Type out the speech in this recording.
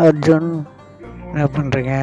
அர்ஜுன் என்ன பண்ணுறீங்க